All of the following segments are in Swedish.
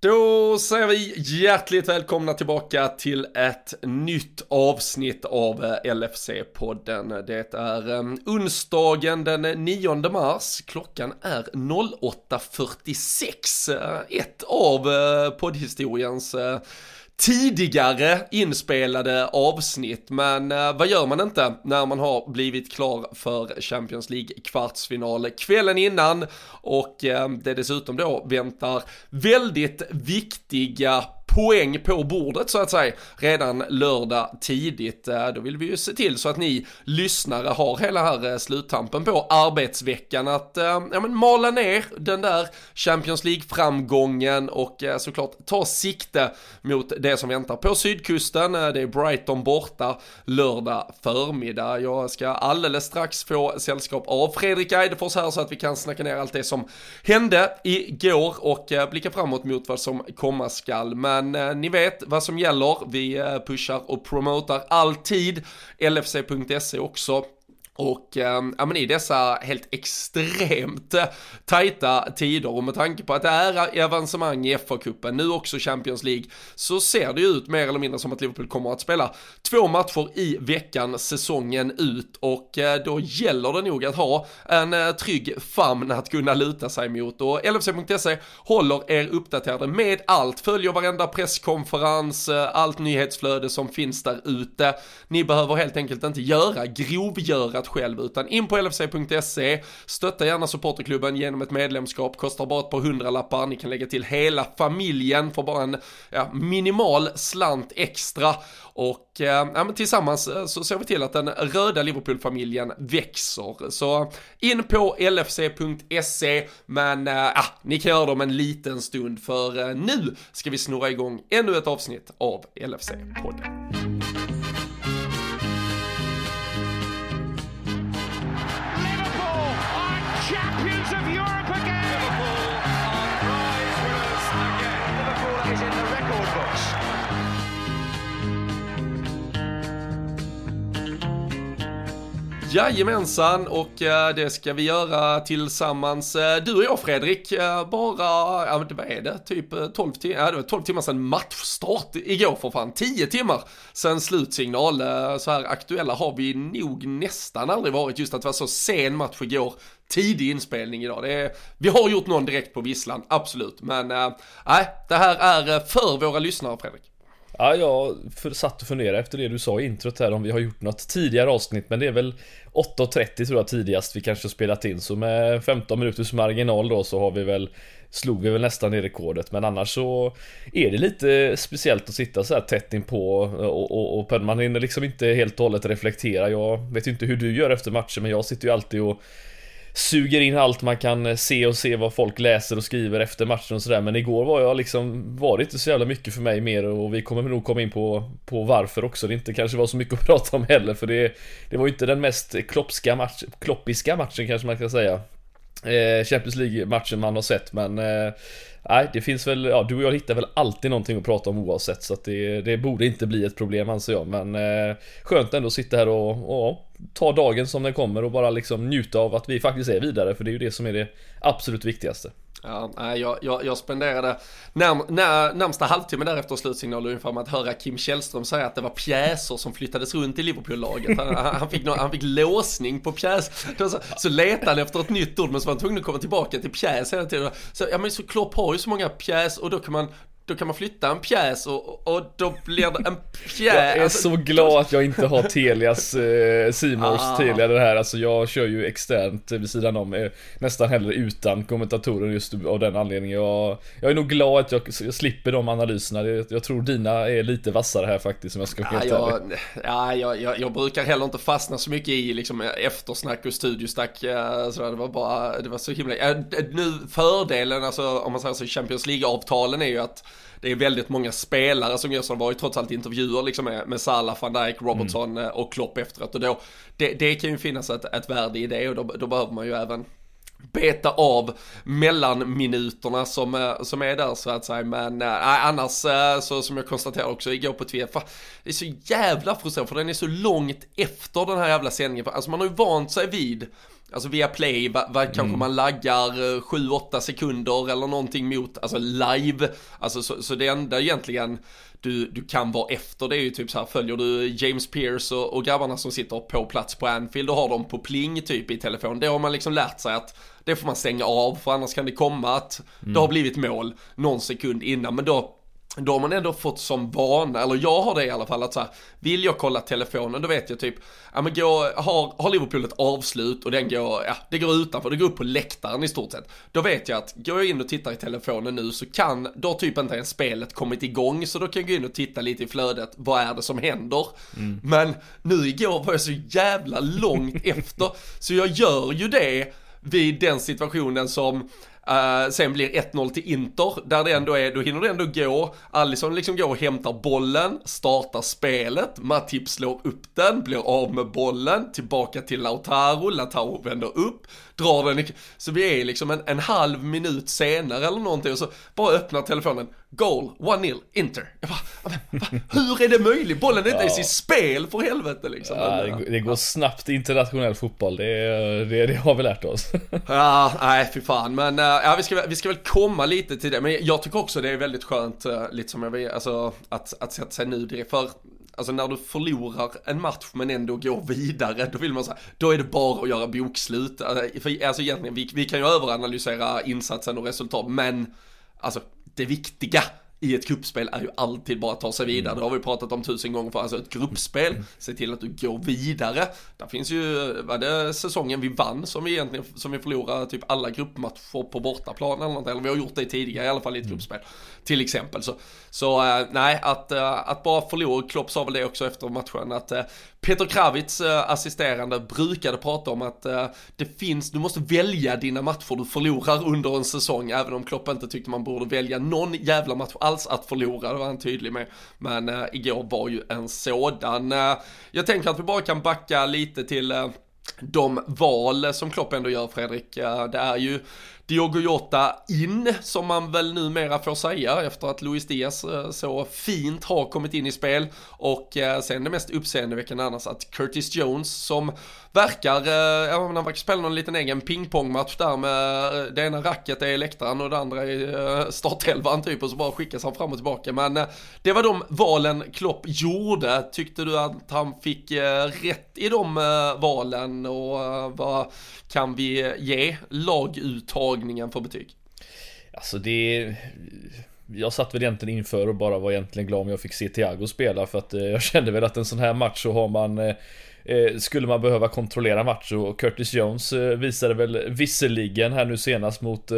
Då säger vi hjärtligt välkomna tillbaka till ett nytt avsnitt av eh, LFC-podden. Det är eh, onsdagen den 9 mars, klockan är 08.46. Eh, ett av poddhistoriens tidigare inspelade avsnitt, men eh, vad gör man inte när man har blivit klar för Champions League kvartsfinal kvällen innan? Och eh, det dessutom då väntar väldigt viktiga poäng på bordet så att säga redan lördag tidigt. Eh, då vill vi ju se till så att ni lyssnare har hela här eh, sluttampen på arbetsveckan att eh, ja, men mala ner den där Champions League-framgången och såklart ta sikte mot det som väntar på sydkusten. Det är Brighton borta lördag förmiddag. Jag ska alldeles strax få sällskap av Fredrik Eidefors här så att vi kan snacka ner allt det som hände igår och blicka framåt mot vad som komma skall. Men men eh, ni vet vad som gäller. Vi eh, pushar och promotar alltid. LFC.se också och ehm, ja, men i dessa helt extremt eh, tajta tider och med tanke på att det är avancemang i FA-cupen, nu också Champions League, så ser det ju ut mer eller mindre som att Liverpool kommer att spela två matcher i veckan säsongen ut och eh, då gäller det nog att ha en eh, trygg famn att kunna luta sig mot och LFC.se håller er uppdaterade med allt, följer varenda presskonferens, allt nyhetsflöde som finns där ute. Ni behöver helt enkelt inte göra grovgörat annat själv utan in på lfc.se, stötta gärna supporterklubben genom ett medlemskap, kostar bara ett par hundralappar, ni kan lägga till hela familjen för bara en ja, minimal slant extra. Och eh, ja, men tillsammans eh, så ser vi till att den röda Liverpool-familjen växer. Så in på lfc.se, men eh, ja, ni kan göra det om en liten stund för eh, nu ska vi snurra igång ännu ett avsnitt av LFC-podden. Jajamensan, och eh, det ska vi göra tillsammans, eh, du och jag Fredrik, eh, bara, ja men vad är det, typ 12, tim ja, det var 12 timmar sedan matchstart igår för fan, 10 timmar sedan slutsignal, så här aktuella har vi nog nästan aldrig varit, just att det var så sen match igår, tidig inspelning idag. Det är, vi har gjort någon direkt på visslan, absolut, men nej, det här är för våra lyssnare Fredrik. Ja, jag satt och funderade efter det du sa i introt här om vi har gjort något tidigare avsnitt men det är väl 8.30 tror jag tidigast vi kanske spelat in. Så med 15 minuters marginal då så har vi väl Slog vi väl nästan det rekordet. Men annars så Är det lite speciellt att sitta så här tätt inpå och, och, och man hinner liksom inte helt och hållet reflektera. Jag vet inte hur du gör efter matchen men jag sitter ju alltid och suger in allt man kan eh, se och se vad folk läser och skriver efter matchen och sådär. Men igår var jag liksom, var det inte så jävla mycket för mig mer och vi kommer nog komma in på, på varför också. Det inte kanske var så mycket att prata om heller för det Det var ju inte den mest kloppska match, kloppiska matchen kanske man kan säga eh, Champions League-matchen man har sett men eh, Nej, det finns väl, ja du och jag hittar väl alltid någonting att prata om oavsett så att det, det borde inte bli ett problem anser jag men eh, Skönt ändå att sitta här och, och ta dagen som den kommer och bara liksom njuta av att vi faktiskt är vidare för det är ju det som är det absolut viktigaste. Ja, jag, jag, jag spenderade närm, när, närmsta halvtimme därefter slutsignal ungefär med att höra Kim Källström säga att det var pjäser som flyttades runt i Liverpool-laget. Han, han, fick, han fick låsning på pjäs. Så, så letade han efter ett nytt ord men så var han tvungen att komma tillbaka till pjäs hela tiden. Så, ja men så Klopp har ju så många pjäs och då kan man då kan man flytta en pjäs och, och då blir det en pjäs. Jag är alltså, så glad att jag inte har Telias, eh, Simors ah. Telia det här. Alltså jag kör ju externt vid sidan om, eh, nästan hellre utan kommentatorer just av den anledningen. Jag, jag är nog glad att jag, jag slipper de analyserna. Jag tror dina är lite vassare här faktiskt om jag ska vara helt ja, ärlig. Ja, jag, jag, jag, brukar heller inte fastna så mycket i liksom eftersnack och studiosnack. Eh, så det var bara, det var så himla, nu fördelen alltså om man säger så Champions League-avtalen är ju att det är väldigt många spelare som gör så. Det var ju trots allt intervjuer liksom med, med Salah, van Dijk, Robertson mm. Eh, och Klopp efteråt. Och då, det, det kan ju finnas ett, ett värde i det och då, då behöver man ju även beta av mellanminuterna som, eh, som är där så att säga. Men äh, annars så som jag konstaterade också igår på Twitter, det är så jävla frustrerande för den är så långt efter den här jävla sändningen. Alltså man har ju vant sig vid Alltså via play, vad, vad kanske mm. man laggar 7-8 sekunder eller någonting mot, alltså live. Alltså så, så det enda egentligen du, du kan vara efter det är ju typ så här, följer du James Pierce och, och grabbarna som sitter på plats på Anfield och har dem på pling typ i telefon. Det har man liksom lärt sig att det får man stänga av för annars kan det komma att mm. det har blivit mål någon sekund innan. Men då då har man ändå fått som vana, eller jag har det i alla fall, att så här, vill jag kolla telefonen då vet jag typ, ja men gå, har, har Liverpool ett avslut och den går, ja det går utanför, det går upp på läktaren i stort sett. Då vet jag att går jag in och tittar i telefonen nu så kan, då har typ inte ens spelet kommit igång så då kan jag gå in och titta lite i flödet, vad är det som händer? Mm. Men nu igår var jag så jävla långt efter, så jag gör ju det vid den situationen som Uh, sen blir 1-0 till Inter, där det ändå är, då hinner det ändå gå, Alisson liksom går och hämtar bollen, startar spelet, Matip slår upp den, blir av med bollen, tillbaka till Lautaro, Lautaro vänder upp, drar den, så vi är liksom en, en halv minut senare eller någonting och så bara öppnar telefonen, goal, 1-0, Inter. Jag bara, hur är det möjligt? Bollen är inte ja. ens i spel för helvete liksom. Ja, det, det går snabbt internationell fotboll, det, det, det har vi lärt oss. ja, nej fy fan, men uh, ja, vi, ska, vi ska väl komma lite till det, men jag tycker också det är väldigt skönt, uh, lite som jag vill, alltså att, att sätta sig nu det, för Alltså när du förlorar en match men ändå går vidare, då vill man säga, då är det bara att göra bokslut. För, alltså egentligen, vi, vi kan ju överanalysera insatsen och resultat, men alltså det viktiga i ett gruppspel är ju alltid bara att ta sig vidare. Mm. Det har vi pratat om tusen gånger för. Alltså ett gruppspel, mm. se till att du går vidare. Där finns ju, var det säsongen vi vann som vi egentligen, som vi förlorade typ alla gruppmatcher på bortaplan eller något. Eller vi har gjort det tidigare i alla fall i ett mm. gruppspel. Till exempel så, så äh, nej, att, äh, att bara förlora, Klopp sa väl det också efter matchen, att äh, Peter Kravitz assisterande brukade prata om att det finns, du måste välja dina matcher du förlorar under en säsong, även om Klopp inte tyckte man borde välja någon jävla match alls att förlora, det var han tydlig med. Men äh, igår var ju en sådan. Äh, jag tänker att vi bara kan backa lite till äh, de val som Klopp ändå gör Fredrik. Det är ju Diogo Jota in, som man väl numera får säga efter att Luis Diaz eh, så fint har kommit in i spel. Och eh, sen det mest uppseendeväckande annars att Curtis Jones som verkar, eh, ja men han verkar spela någon liten egen pingpongmatch där med det ena racket är läktaren och det andra är startelvan typ och så bara skickas han fram och tillbaka. Men det var de valen Klopp gjorde. Tyckte du att han fick rätt i de valen och vad kan vi ge laguttag laguttagningen för betyg? Alltså det jag satt väl egentligen inför och bara var egentligen glad om jag fick se Thiago spela för att eh, jag kände väl att en sån här match så har man eh, eh, skulle man behöva kontrollera match och Curtis Jones visade väl visserligen här nu senast mot,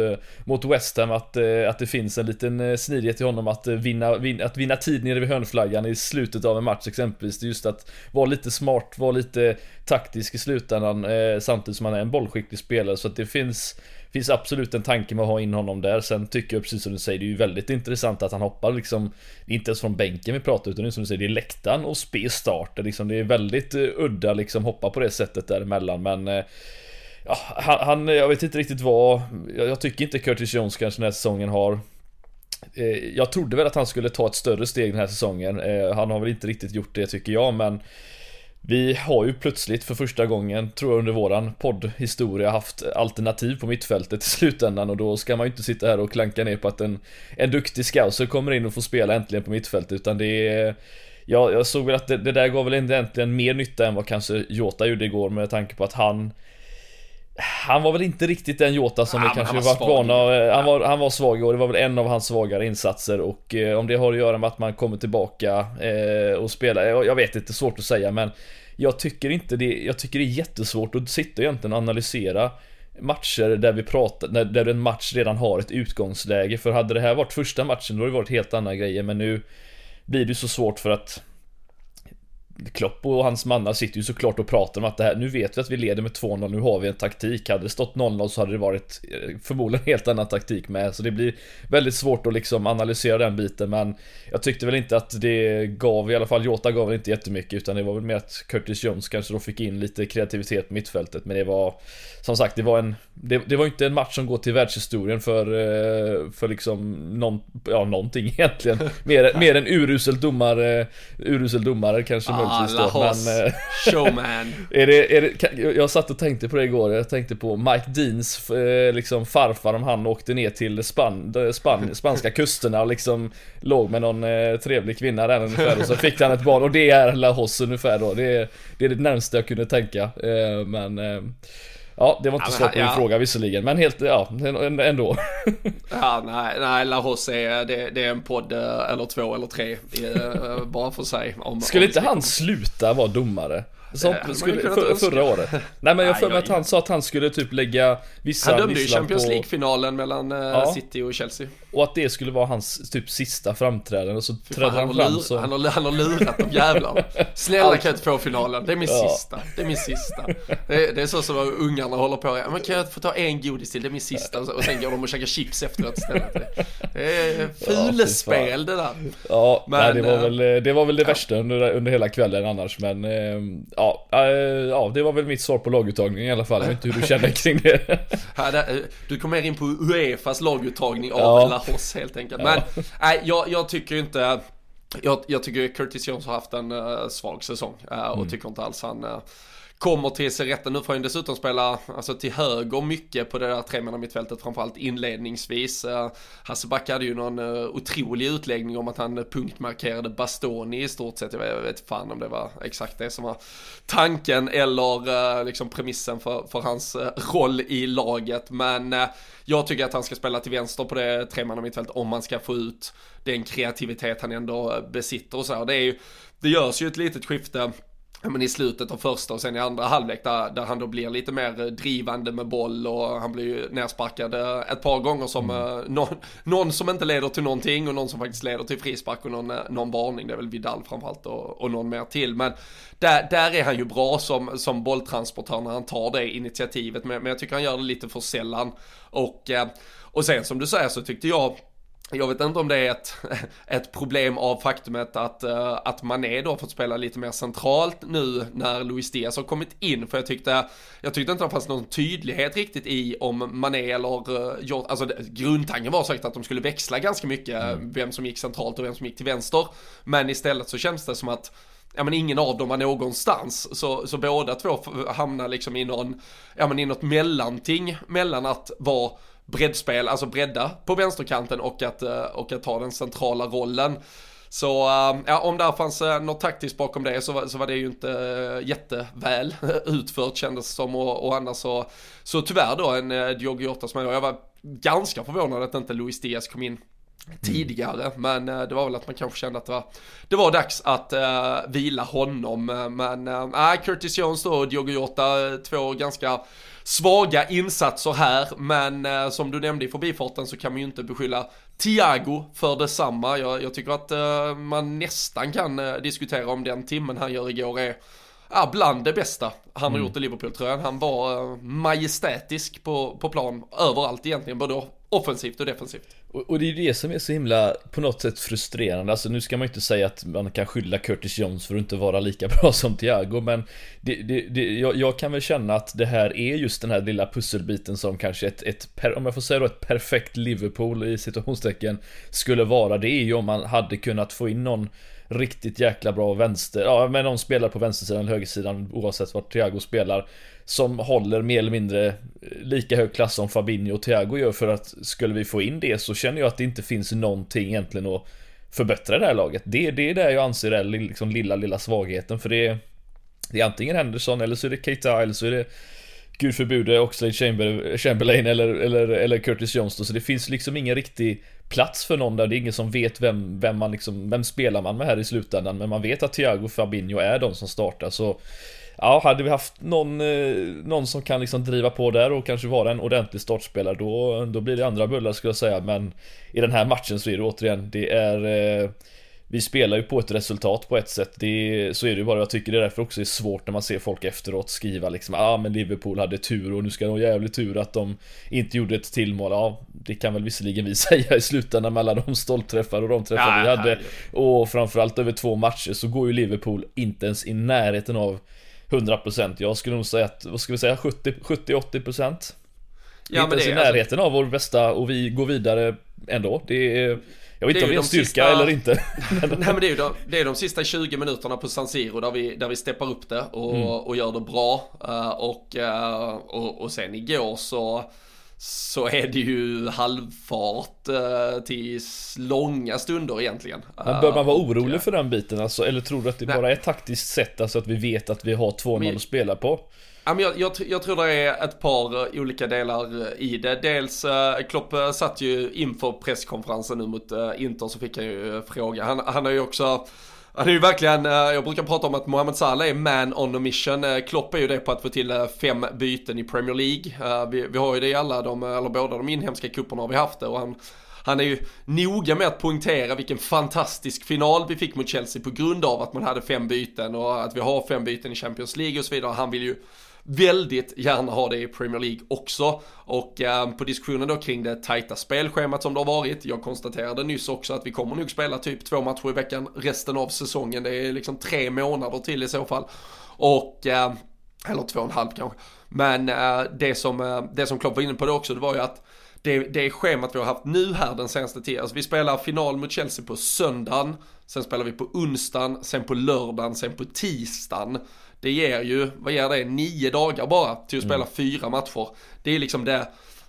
mot West Ham att, att det finns en liten snidighet i honom att vinna, vin, att vinna tid nere vid hörnflaggan i slutet av en match exempelvis. Det är just att vara lite smart, vara lite taktisk i slutändan samtidigt som man är en bollskicklig spelare så att det finns finns absolut en tanke med att ha in honom där. Sen tycker jag precis som du säger, det är ju väldigt intressant att han hoppar liksom Inte ens från bänken vi pratar utan det är som du säger, det är läktaren och spe Starter liksom. Det är väldigt eh, udda liksom hoppa på det sättet däremellan men eh, Ja, han, han, jag vet inte riktigt vad jag, jag tycker inte Curtis Jones kanske den här säsongen har eh, jag trodde väl att han skulle ta ett större steg den här säsongen. Han har väl inte riktigt gjort det tycker jag men vi har ju plötsligt för första gången, tror jag under våran poddhistoria, haft alternativ på mittfältet i slutändan. Och då ska man ju inte sitta här och klanka ner på att en, en duktig scouser kommer in och får spela äntligen på mittfältet. Utan det är Ja, jag såg väl att det, det där gav väl egentligen mer nytta än vad kanske Jota gjorde igår med tanke på att han han var väl inte riktigt den Jota som ja, vi kanske varit vana han var, han var svag och det var väl en av hans svagare insatser. Och eh, om det har att göra med att man kommer tillbaka eh, och spelar, jag, jag vet inte, svårt att säga men jag tycker inte det, jag tycker det är jättesvårt att sitta egentligen och analysera matcher där vi pratar, där en match redan har ett utgångsläge. För hade det här varit första matchen då hade det varit helt andra grejer. Men nu blir det så svårt för att Klopp och hans mannar sitter ju såklart och pratar om att det här, nu vet vi att vi leder med 2-0, nu har vi en taktik. Hade det stått 0-0 så hade det varit eh, förmodligen en helt annan taktik med. Så det blir väldigt svårt att liksom analysera den biten. Men jag tyckte väl inte att det gav, i alla fall Jota gav väl inte jättemycket. Utan det var väl mer att Curtis Jones kanske då fick in lite kreativitet på mittfältet. Men det var, som sagt, det var en, det, det var inte en match som går till världshistorien för, eh, för liksom någon, ja någonting egentligen. Mer, mer en urusel domare, urusel domare kanske ja, naturligtvis ah, då. Men, eh, showman. är det, är det, jag satt och tänkte på det igår, jag tänkte på Mike Deans eh, liksom farfar om han åkte ner till Span, Span, spanska kusterna och liksom låg med någon eh, trevlig kvinna där ungefär och så fick han ett barn och det är La Hoss ungefär då. Det är, det är det närmaste jag kunde tänka. Men Ja, det var inte ja, svar på din ja. fråga visserligen, men helt, ja, ändå. ja, nej, nej, La Hosse är, det, det, är en podd, eh, eller två eller tre, eh, bara för sig. Om, Skulle om inte han sluta vara domare? Som, eh, skulle, för, förra året. Nej men jag för mig att han sa att han skulle typ lägga vissa Han dömde ju Champions League-finalen mellan ja. City och Chelsea. Och att det skulle vara hans typ sista framträdande så trädde han, han fram så... Han har, han har lurat de jävlarna. Snälla kan jag inte få finalen, det är min ja. sista. Det är min sista. Det är, det är så som ungarna håller på, men kan jag få ta en godis till, det är min sista. Och sen går de och käkar chips efteråt istället. Det är fulspel ja, det där. Ja, men, nej, det, var väl, det var väl det ja. värsta under, under hela kvällen annars men ehm, ja, äh, ja, det var väl mitt svar på laguttagningen i alla fall. Jag vet inte hur du känner kring det. Du kom mer in på Uefas laguttagning av ja. Lahos helt enkelt. Men nej, jag, jag tycker inte jag, jag, tycker Curtis Jones har haft en uh, svag säsong uh, och mm. tycker inte alls han uh, kommer till sig rätten. Nu får han dessutom spela alltså, till höger mycket på det där tremannamittfältet, framförallt inledningsvis. Eh, Hasse Hasselback hade ju någon eh, otrolig utläggning om att han punktmarkerade Bastoni i stort sett. Jag vet, jag vet fan om det var exakt det som var tanken eller eh, liksom premissen för, för hans roll i laget. Men jag tycker att han ska spela till vänster på det tremannamittfältet om man ska få ut den kreativitet han ändå besitter och så. Det, är ju, det görs ju ett litet skifte men i slutet av första och sen i andra halvlek där, där han då blir lite mer drivande med boll och han blir ju nersparkad eh, ett par gånger som mm. Eh, någon, någon, som inte leder till någonting och någon som faktiskt leder till frispark och någon, eh, någon varning. Det är väl Vidal framförallt och, och någon mer till. Men där, där är han ju bra som, som bolltransportör när han tar det initiativet. Men, men jag tycker han gör det lite för sällan. Och, och sen som du säger så tyckte jag jag vet inte om det är ett, ett problem av faktumet att, uh, att Mané då fått spela lite mer centralt nu när Luis Diaz har kommit in. För jag tyckte, jag tyckte inte det fanns någon tydlighet riktigt i om Mané eller uh, alltså grundtanken var säkert att de skulle växla ganska mycket, mm. vem som gick centralt och vem som gick till vänster. Men istället så känns det som att ja men ingen av dem var någonstans. Så, så båda två hamnar liksom i någon, ja men i något mellanting mellan att vara breddspel, alltså bredda på vänsterkanten och att, eh, och att ta den centrala rollen. Så eh, ja, om där fanns eh, något taktiskt bakom det så, så var det ju inte jätteväl utfört kändes som och, och annars så, så tyvärr då en Diogo Jota som jag, jag var ganska förvånad att inte Luis Diaz kom in tidigare. Men det var väl att man kanske kände att det var, det var dags att uh, vila honom. Men uh, Curtis Jones då och Diogo Jota, två ganska svaga insatser här, men eh, som du nämnde i förbifarten så kan man ju inte beskylla Thiago för detsamma. Jag, jag tycker att eh, man nästan kan eh, diskutera om den timmen han gör igår är ja, bland det bästa han har mm. gjort i Liverpool-tröjan. Han var eh, majestätisk på, på plan överallt egentligen, både offensivt och defensivt. Och, och, det är ju det som är så himla, på något sätt frustrerande. Alltså nu ska man ju inte säga att man kan skylla Curtis Jones för att inte vara lika bra som Thiago, men det, det, det, jag, jag, kan väl känna att det här är just den här lilla pusselbiten som kanske ett, ett per, om jag får säga då, ett perfekt Liverpool i situationstecken skulle vara. Det är ju om man hade kunnat få in någon riktigt jäkla bra vänster, ja men någon spelar på vänstersidan eller högersidan oavsett vart Thiago spelar som håller mer eller mindre eh, lika hög klass som Fabinho och Thiago gör för att skulle vi få in det så känner jag att det inte finns någonting egentligen att förbättra det här laget. Det, det är det jag anser är liksom lilla, lilla svagheten för det är, det är antingen Henderson eller så är det Keita eller så är det Gud förbjude Oxlade-Chamberlain eller, eller, eller Curtis Jones då, så det finns liksom ingen riktig plats för någon där. Det är ingen som vet vem, vem man liksom, vem spelar man med här i slutändan. Men man vet att Thiago och Fabinho är de som startar så Ja, hade vi haft någon, eh, någon som kan liksom driva på där och kanske vara en ordentlig startspelare då, då blir det andra bullar skulle jag säga men I den här matchen så är det återigen, det är eh, vi spelar ju på ett resultat på ett sätt, det, så är det ju bara. Jag tycker det därför också är svårt när man ser folk efteråt skriva liksom ah, men Liverpool hade tur och nu ska de ha jävligt tur att de inte gjorde ett till mål. Ja, det kan väl visserligen vi säga i slutändan med alla de stolpträffar och de träffar ja, vi hade. Och framförallt över två matcher så går ju Liverpool inte ens i närheten av 100% Jag skulle nog säga att, vad ska vi säga, 70-80% Ja, inte ens i närheten alltså... av vår bästa och vi går vidare ändå. Det är Jag vet inte om det är en styrka sista... eller inte. Nej men det är ju de, det är de sista 20 minuterna på San Siro där vi, där vi steppar upp det och, mm. och gör det bra. Uh, och, uh, och, och sen igår så så är det ju halvfart uh, till långa stunder egentligen. Men bör man vara orolig för den biten alltså? Eller tror du att det Nej. bara är taktiskt sätt, alltså att vi vet att vi har 2-0 att spela på? Jag, jag, jag, tror det är ett par eh, olika delar eh, i det. Dels, eh, Klopp satt ju inför presskonferensen nu mot Inter så fick han ju fråga. Han, han har ju också han är ju verkligen, jag brukar prata om att Mohamed Salah är man on a mission. Klopp är ju det på att få till fem byten i Premier League. Vi, vi har ju det i alla de, eller båda de inhemska cuperna har vi haft det och han han är ju noga med att poängtera vilken fantastisk final vi fick mot Chelsea på grund av att man hade fem byten och att vi har fem byten i Champions League och så vidare. Han vill ju väldigt gärna ha det i Premier League också. Och eh, på diskussionen då kring det tajta spelschemat som det har varit. Jag konstaterade nyss också att vi kommer nog spela typ två matcher i veckan resten av säsongen. Det är liksom tre månader till i så fall. Och, eh, eller två och en halv kanske. Men eh, det, som, eh, det som Klopp var inne på då också, det var ju att det, det schemat vi har haft nu här den senaste tiden. Alltså vi spelar final mot Chelsea på söndagen, sen spelar vi på onsdagen, sen på lördagen, sen på tisdagen. Det ger ju, vad ger det, nio dagar bara till att spela mm. fyra matcher. Det är liksom det,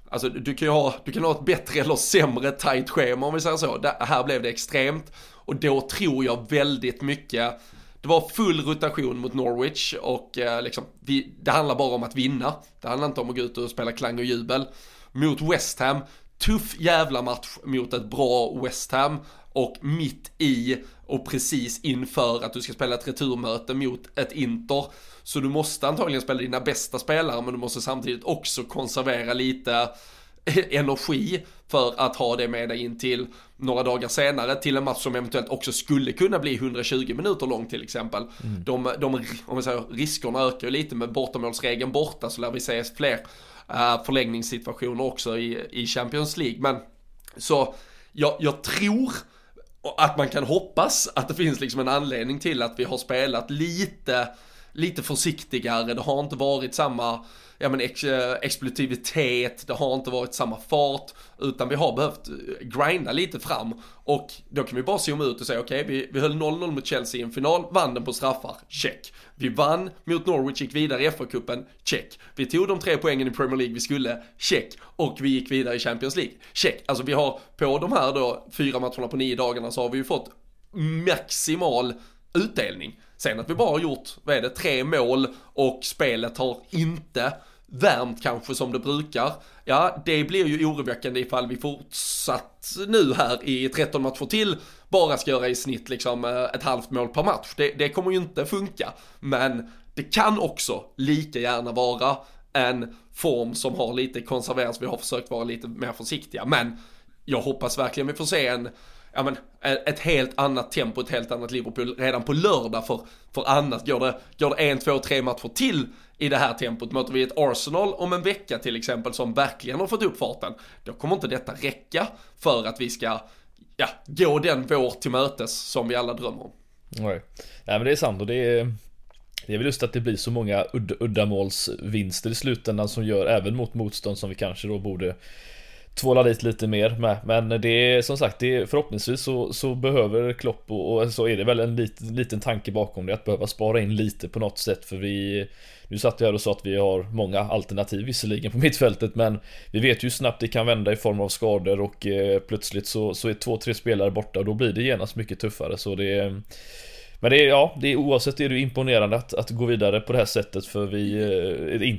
alltså du kan ju ha, du kan ha ett bättre eller sämre tight schema om vi säger så. Det, här blev det extremt och då tror jag väldigt mycket det var full rotation mot Norwich och eh, liksom, vi, det handlar bara om att vinna. Det handlar inte om att gå ut och spela klang och jubel. Mot West Ham, tuff jävla match mot ett bra West Ham och mitt i och precis inför att du ska spela ett returmöte mot ett Inter. Så du måste antagligen spela dina bästa spelare men du måste samtidigt också konservera lite energi för att ha det med dig in till några dagar senare till en match som eventuellt också skulle kunna bli 120 minuter lång till exempel. Mm. De, de, om vi säger, riskerna ökar ju lite med bortamålsregeln borta så lär vi se fler uh, förlängningssituationer också i, i Champions League. Men så jag, jag tror att man kan hoppas att det finns liksom en anledning till att vi har spelat lite, lite försiktigare. Det har inte varit samma ja, men ex eh, explosivitet, det har inte varit samma fart, utan vi har behövt eh, grinda lite fram. Och då kan vi bara zooma ut och säga okej, okay, vi, vi höll 0-0 mot Chelsea i en final, vann den på straffar, check. Vi vann mot Norwich, gick vidare i FA-cupen, check. Vi tog de tre poängen i Premier League vi skulle, check. Och vi gick vidare i Champions League, check. Alltså vi har på de här då fyra matcherna på nio dagarna så har vi ju fått maximal utdelning. Sen att vi bara har gjort, vad är det, tre mål och spelet har inte värmt kanske som det brukar. Ja, det blir ju oroväckande ifall vi fortsatt nu här i 13 matcher till bara ska göra i snitt liksom eh, ett halvt mål per match. Det, det kommer ju inte funka. Men det kan också lika gärna vara en form som har lite konserverats. Vi har försökt vara lite mer försiktiga. Men jag hoppas verkligen vi får se en ja men, eh, ett helt annat tempo, ett helt annat Liverpool redan på lördag för, för annat går det, går det en, två, tre matcher till i det här tempot. Möter vi ett Arsenal om en vecka till exempel som verkligen har fått upp farten, då kommer inte detta räcka för att vi ska ja, gå den vår till mötes som vi alla drömmer om. Nej, Nej men det är sant och det är det är väl just att det blir så många uddamålsvinster i slutändan som gör även mot motstånd som vi kanske då borde tvåla dit lite mer med. Men det är som sagt, det är, förhoppningsvis så, så behöver Klopp och, och, så är det väl en lit, liten tanke bakom det att behöva spara in lite på något sätt för vi Nu satt jag här och sa att vi har många alternativ visserligen på mittfältet men Vi vet ju hur snabbt det kan vända i form av skador och eh, plötsligt så, så är två, tre spelare borta och då blir det genast mycket tuffare så det är men det är, ja, det är oavsett är det imponerande att, att gå vidare på det här sättet för vi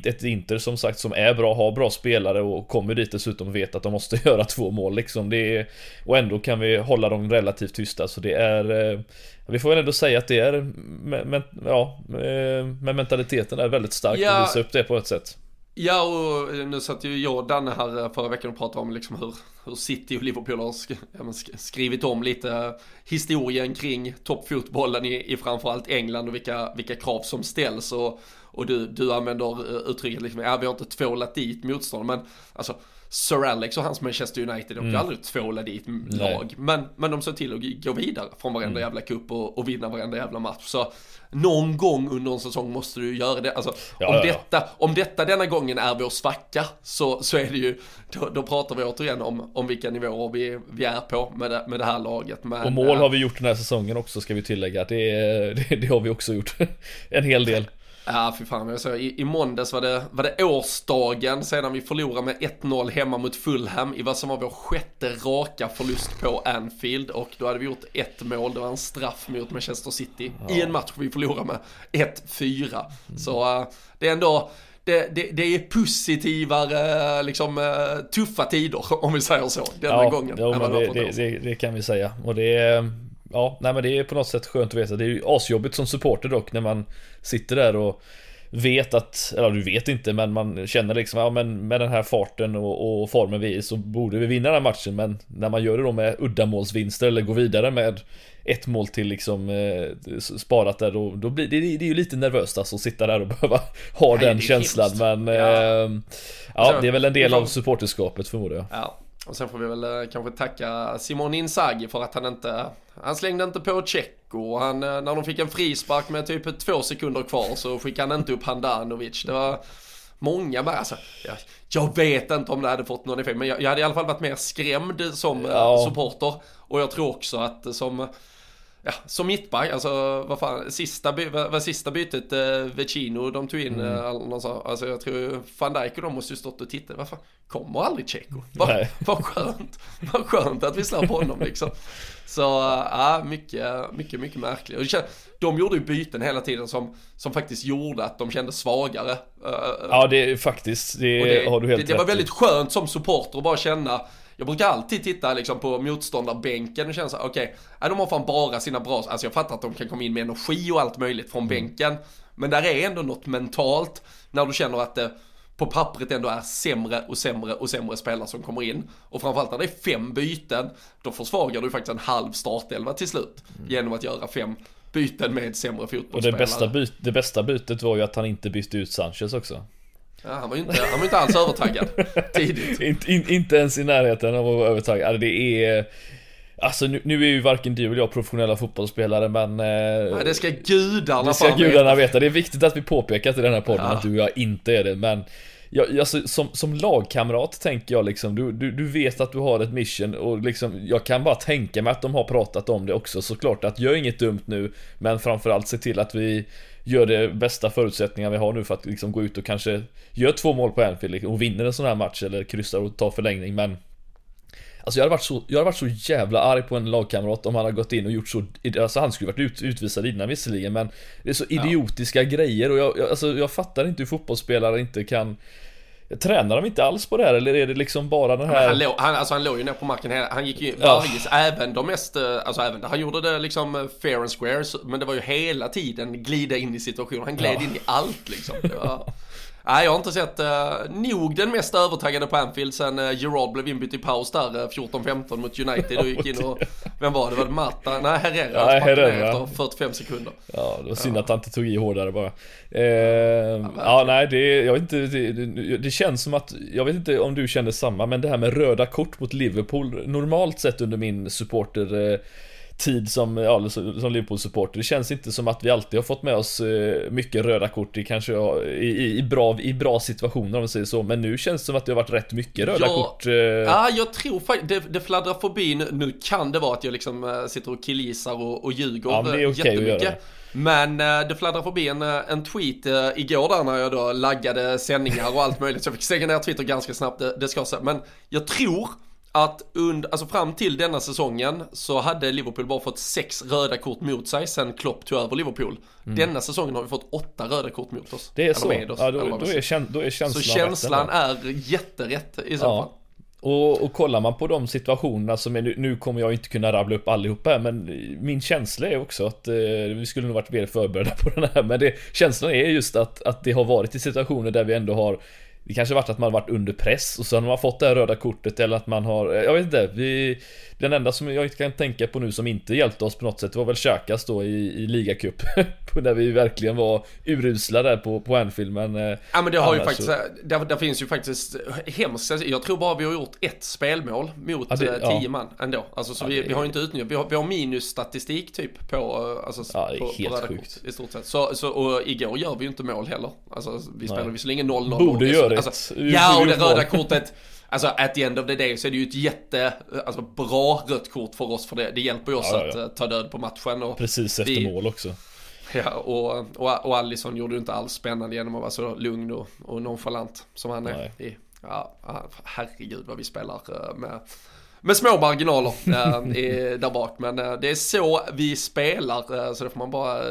eh, Ett Inter som sagt som är bra, har bra spelare och kommer dit dessutom och vet att de måste göra två mål liksom det är, Och ändå kan vi hålla dem relativt tysta så det är eh, Vi får väl ändå säga att det är men, ja, eh, men mentaliteten är väldigt stark ja. att visa upp det på ett sätt Ja, och nu satt ju jag och Danne här eh, förra veckan och pratade om liksom hur, hur City och Liverpool har sk skrivit om lite historien kring toppfotbollen i, i framförallt England och vilka, vilka krav som ställs. Och, och du, du använder eh, uttrycket liksom, ja vi har inte tvålat dit motstånd, men alltså Sir Alex och hans Manchester United åkte mm. aldrig tvåla dit lag. Men, men de såg till att gå vidare från varenda mm. jävla cup och, och vinna varenda jävla match. Så någon gång under en säsong måste du göra det. Alltså, ja, om, ja, ja. Detta, om detta denna gången är vår svacka så, så är det ju, då, då pratar vi återigen om, om vilka nivåer vi, vi är på med det, med det här laget. Men, och mål har vi gjort den här säsongen också ska vi tillägga. Det, det, det har vi också gjort. en hel del. Ja, fy fan. Jag så, i, I måndags var det, var det årsdagen sedan vi förlorade med 1-0 hemma mot Fulham i vad som var vår sjätte raka förlust på Anfield. Och då hade vi gjort ett mål, det var en straff mot Manchester City ja. i en match vi förlorade med 1-4. Mm. Så uh, det är ändå, det, det, det, är positivare, liksom uh, tuffa tider om vi säger så, denna ja, gången. Ja, det, det, kan vi säga. Och det är ja, nej men det är på något sätt skönt att veta. Det är ju asjobbigt som supporter dock när man sitter där och vet att, eller du vet inte men man känner liksom, ja men med den här farten och, och formen vi är i så borde vi vinna den här matchen men när man gör det då med uddamålsvinster eller går vidare med ett mål till liksom eh, sparat där då, då blir det, det är ju lite nervöst alltså att sitta där och behöva ha Nej, den känslan hemskt. men ja. Eh, ja, det är väl en del av supporterskapet förmodar jag. Ja. Och sen får vi väl eh, kanske tacka Simon Inzaghi för att han inte, han slängde inte på Tjecko. Han, eh, när de fick en frispark med typ två sekunder kvar så skickade han inte upp Handanovic. Det var många med, alltså, jag, jag vet inte om det hade fått någon effekt, men jag, jag hade i alla fall varit mer skrämd som eh, ja. supporter. Och jag tror också att som Ja, som mittback, alltså vad fan, sista, by, vad, vad sista bytet, eh, Vecino, de tog in, mm. eh, någon så, alltså jag tror van Dijk och de måste ju stått och tittat, vad fan, kommer aldrig Tjecko? Vad, vad skönt, vad skönt att vi slapp honom liksom. Så ja, mycket, mycket, mycket märkligt. Och de gjorde ju byten hela tiden som, som faktiskt gjorde att de kände svagare. Eh, ja, det är faktiskt, det, det har du helt Det, det var väldigt skönt som supporter att bara känna jag brukar alltid titta liksom på motståndarbänken och känna så okej, okay, de har fan bara sina bra, alltså jag fattar att de kan komma in med energi och allt möjligt från mm. bänken. Men där är ändå något mentalt när du känner att det på pappret ändå är sämre och sämre och sämre spelare som kommer in. Och framförallt när det är fem byten, då försvagar du faktiskt en halv startelva till slut. Mm. Genom att göra fem byten med sämre fotbollsspelare. Och det bästa, byt, det bästa bytet var ju att han inte bytte ut Sanchez också. Ja, han var ju inte, han var inte alls övertaggad tidigt. inte, in, inte ens i närheten av att vara övertaggad. Alltså, det är... Alltså nu, nu är ju varken du eller jag professionella fotbollsspelare men... Eh, Nej, det ska gudarna Det ska gudarna veta. Det är viktigt att vi påpekar till den här podden ja. att du och jag inte är det men jag, alltså, som, som lagkamrat tänker jag liksom, du, du, du vet att du har ett mission och liksom, jag kan bara tänka mig att de har pratat om det också såklart att gör inget dumt nu Men framförallt se till att vi gör det bästa förutsättningar vi har nu för att liksom gå ut och kanske göra två mål på Anfield och vinner en sån här match eller kryssar och tar förlängning men Alltså jag hade, varit så, jag hade varit så jävla arg på en lagkamrat om han hade gått in och gjort så Alltså han skulle varit ut, utvisad innan visserligen men Det är så idiotiska ja. grejer och jag, jag, alltså jag fattar inte hur fotbollsspelare inte kan Tränar de inte alls på det här eller är det liksom bara den här... han, låg, han, alltså han låg ju ner på marken Han gick ju ja. även de mest, eh, alltså även, han gjorde det liksom eh, fair and square Men det var ju hela tiden glida in i situationen, han gled ja. in i allt liksom det var... Nej, jag har inte sett uh, nog den mest övertaggade på Anfield sen uh, Gerard blev inbytt i paus där uh, 14-15 mot United och gick in och, vem var det? Var det Matta? Nej, Herrera Nej, Herrera. efter 45 sekunder. Ja, det var synd ja. att han inte tog i hårdare bara. Eh, ja, ja, nej, det, jag vet inte, det, det, det, känns som att, jag vet inte om du kände samma, men det här med röda kort mot Liverpool, normalt sett under min supporter tid som, ja, som Liverpool-supporter. Det känns inte som att vi alltid har fått med oss eh, mycket röda kort i kanske i, i, bra, i bra situationer om vi säger så. Men nu känns det som att det har varit rätt mycket röda ja, kort. Eh. Ja, jag tror faktiskt, det, det fladdrar förbi nu. Nu kan det vara att jag liksom eh, sitter och killgissar och, och ljuger ja, men det är okay jättemycket. Att göra det. Men det fladdrar förbi en, en tweet igår där när jag då laggade sändningar och allt möjligt. Så jag fick stänga ner Twitter ganska snabbt, det, det ska säga. Men jag tror att under, alltså fram till denna säsongen så hade Liverpool bara fått sex röda kort mot sig sen Klopp tog över Liverpool. Mm. Denna säsongen har vi fått åtta röda kort mot oss. Det är så? Oss, ja, då, då, är käns då är känslan Så känslan är jätterätt i så ja. fall. Och, och kollar man på de situationerna som är nu, nu kommer jag inte kunna rabbla upp allihopa här, men min känsla är också att eh, vi skulle nog varit mer förberedda på den här men det, känslan är just att, att det har varit i situationer där vi ändå har det kanske varit att man varit under press och sen har man fått det här röda kortet eller att man har, eh, jag vet inte, vi, den enda som jag kan tänka på nu som inte hjälpte oss på något sätt var väl Xhakas då i, i ligacup. där vi verkligen var urusla där på, på Anfield men... Eh, ja men det har ju faktiskt, så... där, där, finns ju faktiskt hemskt, jag tror bara vi har gjort ett spelmål mot ja, det, eh, tio ja. man ändå. Alltså så ja, vi, det... vi har inte utnyttjat, vi har, vi har minusstatistik typ på, eh, alltså, ja, det är på, helt på sjukt. Kort, i stort sett. Så, så, och igår gör vi ju inte mål heller. Alltså vi spelar visserligen 0-0. Borde göra alltså, Ja och det röda kortet Alltså at the end of the day så är det ju ett jätte, alltså bra rött kort för oss för det, det hjälper ju oss ja, ja. att uh, ta död på matchen. Och Precis efter vi, mål också. Ja, och, och, och Allison gjorde ju inte alls spännande genom att vara så lugn och, och nonchalant som han är. I, ja, herregud vad vi spelar uh, med med små marginaler äh, i, där bak. Men äh, det är så vi spelar, äh, så det får man bara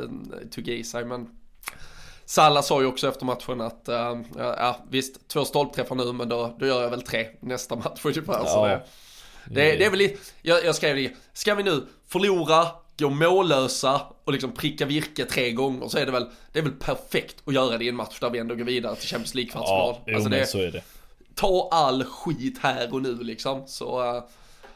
tugga i sig. Men Salla sa ju också efter matchen att, äh, ja visst, två stolpträffar nu men då, då gör jag väl tre nästa match ungefär. Ja. Så det, det, det är väl lite, jag, jag skrev det, ska vi nu förlora, gå mållösa och liksom pricka virke tre gånger så är det väl, det är väl perfekt att göra det i en match där vi ändå går vidare till Champions League-kvartsfinal. Ja, alltså det, så är det. Ta all skit här och nu liksom, så uh,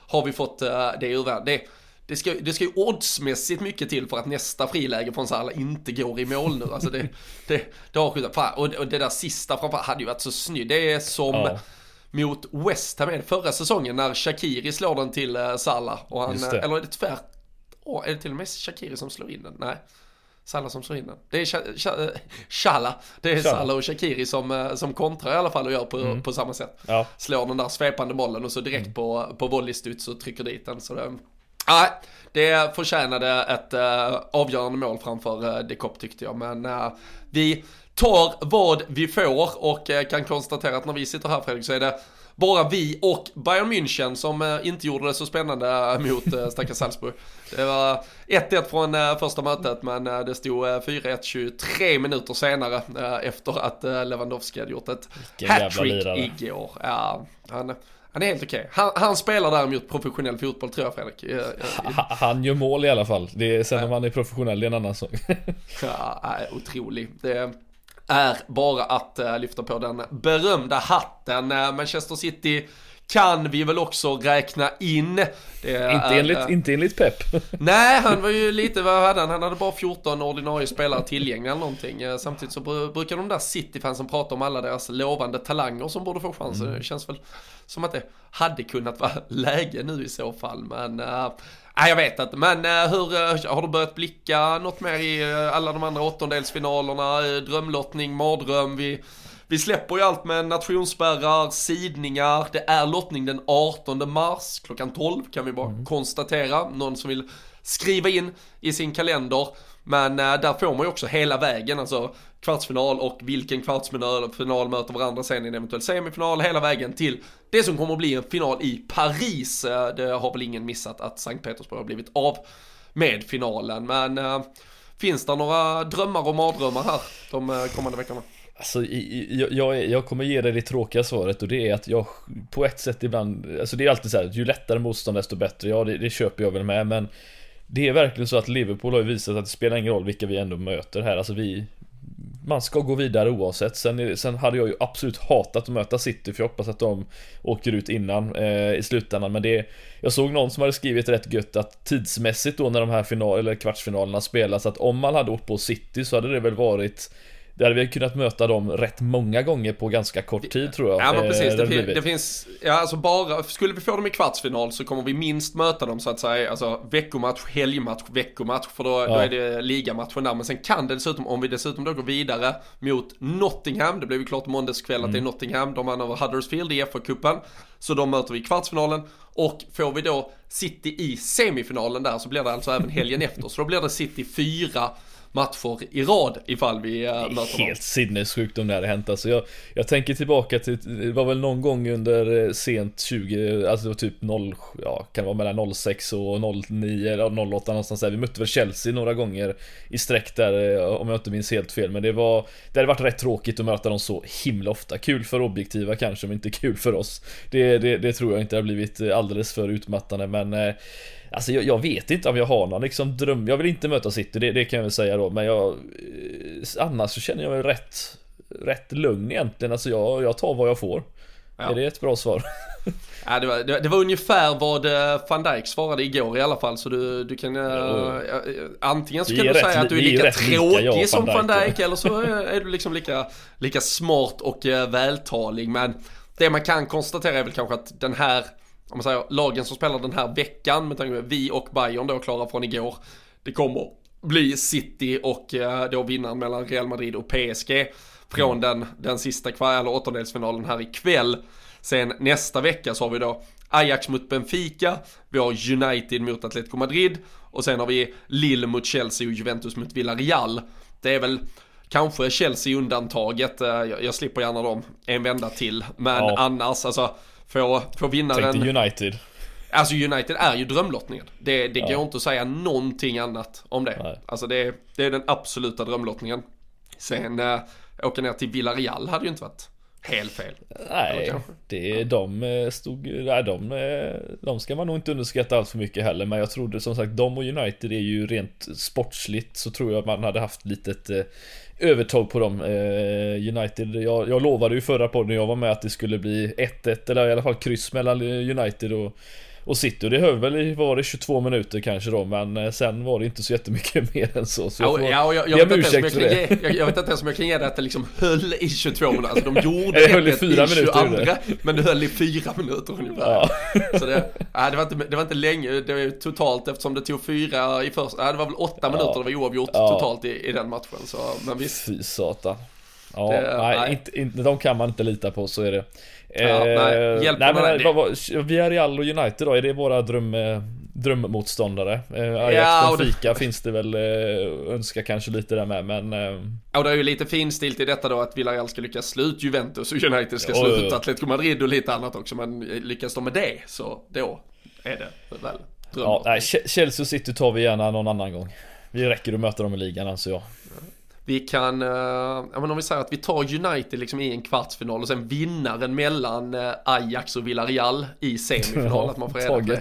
har vi fått uh, det ur världen det ska, det ska ju oddsmässigt mycket till för att nästa friläge från Salah inte går i mål nu. Alltså det, det, det har skjutit. Och, och det där sista framförallt hade ju varit så snyggt. Det är som ja. mot West Ham förra säsongen när Shakiri slår den till uh, Salah. Och han, eller är det tvärt? Oh, är det till och med Shakiri som slår in den? Nej. Salah som slår in den. Det är Shala. Det är Shala. Salah och Shakiri som, eh, som kontrar i alla fall och gör på, mm. på samma sätt. Ja. Slår den där svepande bollen och så direkt mm. på, på volleystuds och trycker dit den. Så det, Nej, det förtjänade ett uh, avgörande mål framför uh, De Kopp tyckte jag. Men uh, vi tar vad vi får och uh, kan konstatera att när vi sitter här Fredrik så är det bara vi och Bayern München som inte gjorde det så spännande mot stackars Salzburg. Det var 1-1 från första mötet men det stod uh, 4-1 23 minuter senare efter att Lewandowski hade gjort ett hattrick igår. Ja, han, han är helt okej. Okay. Han, han, spelar däremot professionell fotboll tror jag Fredrik. Jag, jag, han gör mål i alla fall. Det är, sen ja. om han är professionell det är en annan sak. ja, otrolig. Det är bara att uh, lyfta på den berömda hatten. Uh, Manchester City kan vi väl också räkna in. Det inte, enligt, äh, inte enligt Pep. Nej, han var ju lite, vad hade han? Han hade bara 14 ordinarie spelare tillgängliga eller någonting. Eh, samtidigt så brukar de där City-fansen prata om alla deras lovande talanger som borde få chansen. Mm. Det känns väl som att det hade kunnat vara läge nu i så fall. Men äh, jag vet inte, men hur, har du börjat blicka något mer i alla de andra åttondelsfinalerna? Drömlottning, mardröm, vi vi släpper ju allt med nationsspärrar, sidningar, det är lottning den 18 mars klockan 12 kan vi bara mm. konstatera. Någon som vill skriva in i sin kalender. Men äh, där får man ju också hela vägen, alltså kvartsfinal och vilken kvartsfinal möter varandra sen i en eventuell semifinal, hela vägen till det som kommer att bli en final i Paris. Äh, det har väl ingen missat att Sankt Petersburg har blivit av med finalen, men äh, finns det några drömmar och mardrömmar här de kommande veckorna? Alltså, jag, jag, jag, kommer ge dig det tråkiga svaret och det är att jag på ett sätt ibland, alltså det är alltid så här, ju lättare motstånd desto bättre, ja det, det köper jag väl med men Det är verkligen så att Liverpool har ju visat att det spelar ingen roll vilka vi ändå möter här, alltså vi Man ska gå vidare oavsett, sen, sen hade jag ju absolut hatat att möta City för jag hoppas att de åker ut innan eh, i slutändan. Men det Jag såg någon som hade skrivit rätt gött att tidsmässigt då när de här final, eller kvartsfinalerna spelas att om man hade åkt på City så hade det väl varit det hade vi kunnat möta dem rätt många gånger på ganska kort tid tror jag. Ja men precis, det, det, det, finns, ja alltså bara, skulle vi få dem i kvartsfinal så kommer vi minst möta dem så att säga, alltså veckomatch, helgmatch, veckomatch, för då, ja. då är det ligamatchen där. Men sen kan det dessutom, om vi dessutom då går vidare mot Nottingham, det blev ju klart måndagskväll mm. att det är mm. Nottingham, de vann över Huddersfield i FA-cupen. Så de möter vi i kvartsfinalen och får vi då City i semifinalen där så blir det alltså även helgen efter. Så då blir det City 4 matcher i rad ifall vi äh, möter dem. Helt sinnessjukt om det hade hänt alltså. Jag, jag tänker tillbaka till, det var väl någon gång under eh, sent 20, alltså det var typ 0, ja kan vara mellan 06 och 09 eller 08 någonstans där. Vi mötte väl Chelsea några gånger i sträck där eh, om jag inte minns helt fel. Men det var, det hade varit rätt tråkigt att möta dem så himla ofta. Kul för objektiva kanske men inte kul för oss. Det, det, det tror jag inte har blivit alldeles för utmattande men eh, Alltså jag, jag, vet inte om jag har någon liksom dröm. Jag vill inte möta City, det, det kan jag väl säga då. Men jag... Eh, annars så känner jag mig rätt... Rätt lugn egentligen. Alltså jag, jag tar vad jag får. Ja. Är det ett bra svar? Ja, det, var, det, det, var ungefär vad eh, van Dijk svarade igår i alla fall så du, du kan uh, Antingen så kan du säga att du är lika tråkig lika som van Dijk eller så är du liksom lika, lika smart och vältalig men Det man kan konstatera är väl kanske att den här Om man säger lagen som spelar den här veckan med tanke på vi och Bayern då klara från igår Det kommer bli City och uh, då vinnaren mellan Real Madrid och PSG Från den, den sista kvar, eller åttondelsfinalen här ikväll Sen nästa vecka så har vi då Ajax mot Benfica, vi har United mot Atletico Madrid och sen har vi Lille mot Chelsea och Juventus mot Villarreal. Det är väl kanske Chelsea undantaget, eh, jag, jag slipper gärna dem en vända till, men ja. annars alltså få, få vinnaren... Tänkte United. Alltså United är ju drömlottningen. Det, det ja. går inte att säga någonting annat om det. Nej. Alltså det, det är den absoluta drömlottningen. Sen äh, åka ner till Villarreal hade ju inte varit helt fel. Nej, det, de eh, stod, nej, de, eh, de ska man nog inte underskatta allt för mycket heller. Men jag trodde som sagt, de och United är ju rent sportsligt så tror jag att man hade haft litet övertag på dem. Eh, United, jag, jag lovade ju förra podden jag var med att det skulle bli 1-1 eller i alla fall kryss mellan United och och City, det höll väl i, var det 22 minuter kanske då Men eh, sen var det inte så jättemycket mer än så, så jag, får, ja, jag, jag, vet inte ens jag, ge, jag, jag vet inte ens om jag kan ge det att det liksom höll i 22 minuter Alltså de gjorde det höll i, fyra i 22 minuter. Men det höll i 4 minuter ungefär ja. Så det, nej, det, var inte, det var inte länge, det var totalt eftersom det tog fyra i första, nej, det var väl 8 minuter ja. det var oavgjort ja. totalt i, i den matchen så, men visst Fy satan Ja, det, nej, nej. Inte, inte, de kan man inte lita på, så är det. Ja, eh, nej, hjälp nej, men, vad, vad, Villarreal och United då, är det våra dröm, eh, drömmotståndare? Eh, Ajax ja, Benfica det... finns det väl önska kanske lite där med, men... Eh... Och det är ju lite finstilt i detta då att Villarreal ska lyckas slå ut Juventus och United ska slå ut Atletico Madrid och lite annat också, men lyckas de med det så då är det väl dröm. Ja, nej, Chelsea City tar vi gärna någon annan gång. Vi räcker att möta dem i ligan anser jag. Vi kan, ja, men om vi säger att vi tar United liksom i en kvartsfinal och sen vinnaren mellan uh, Ajax och Villarreal i semifinal. Ja, att man får reda